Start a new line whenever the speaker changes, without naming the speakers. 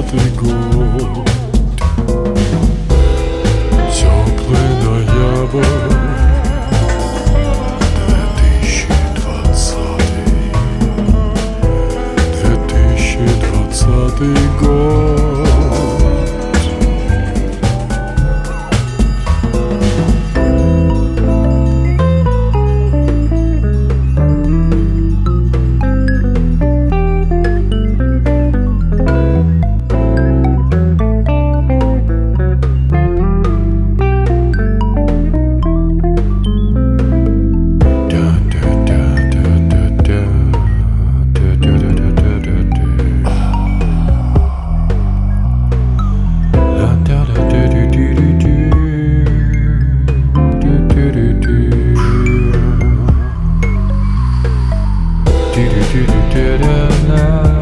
девятый год. Теплый ноябрь двадцатый год. you didn't.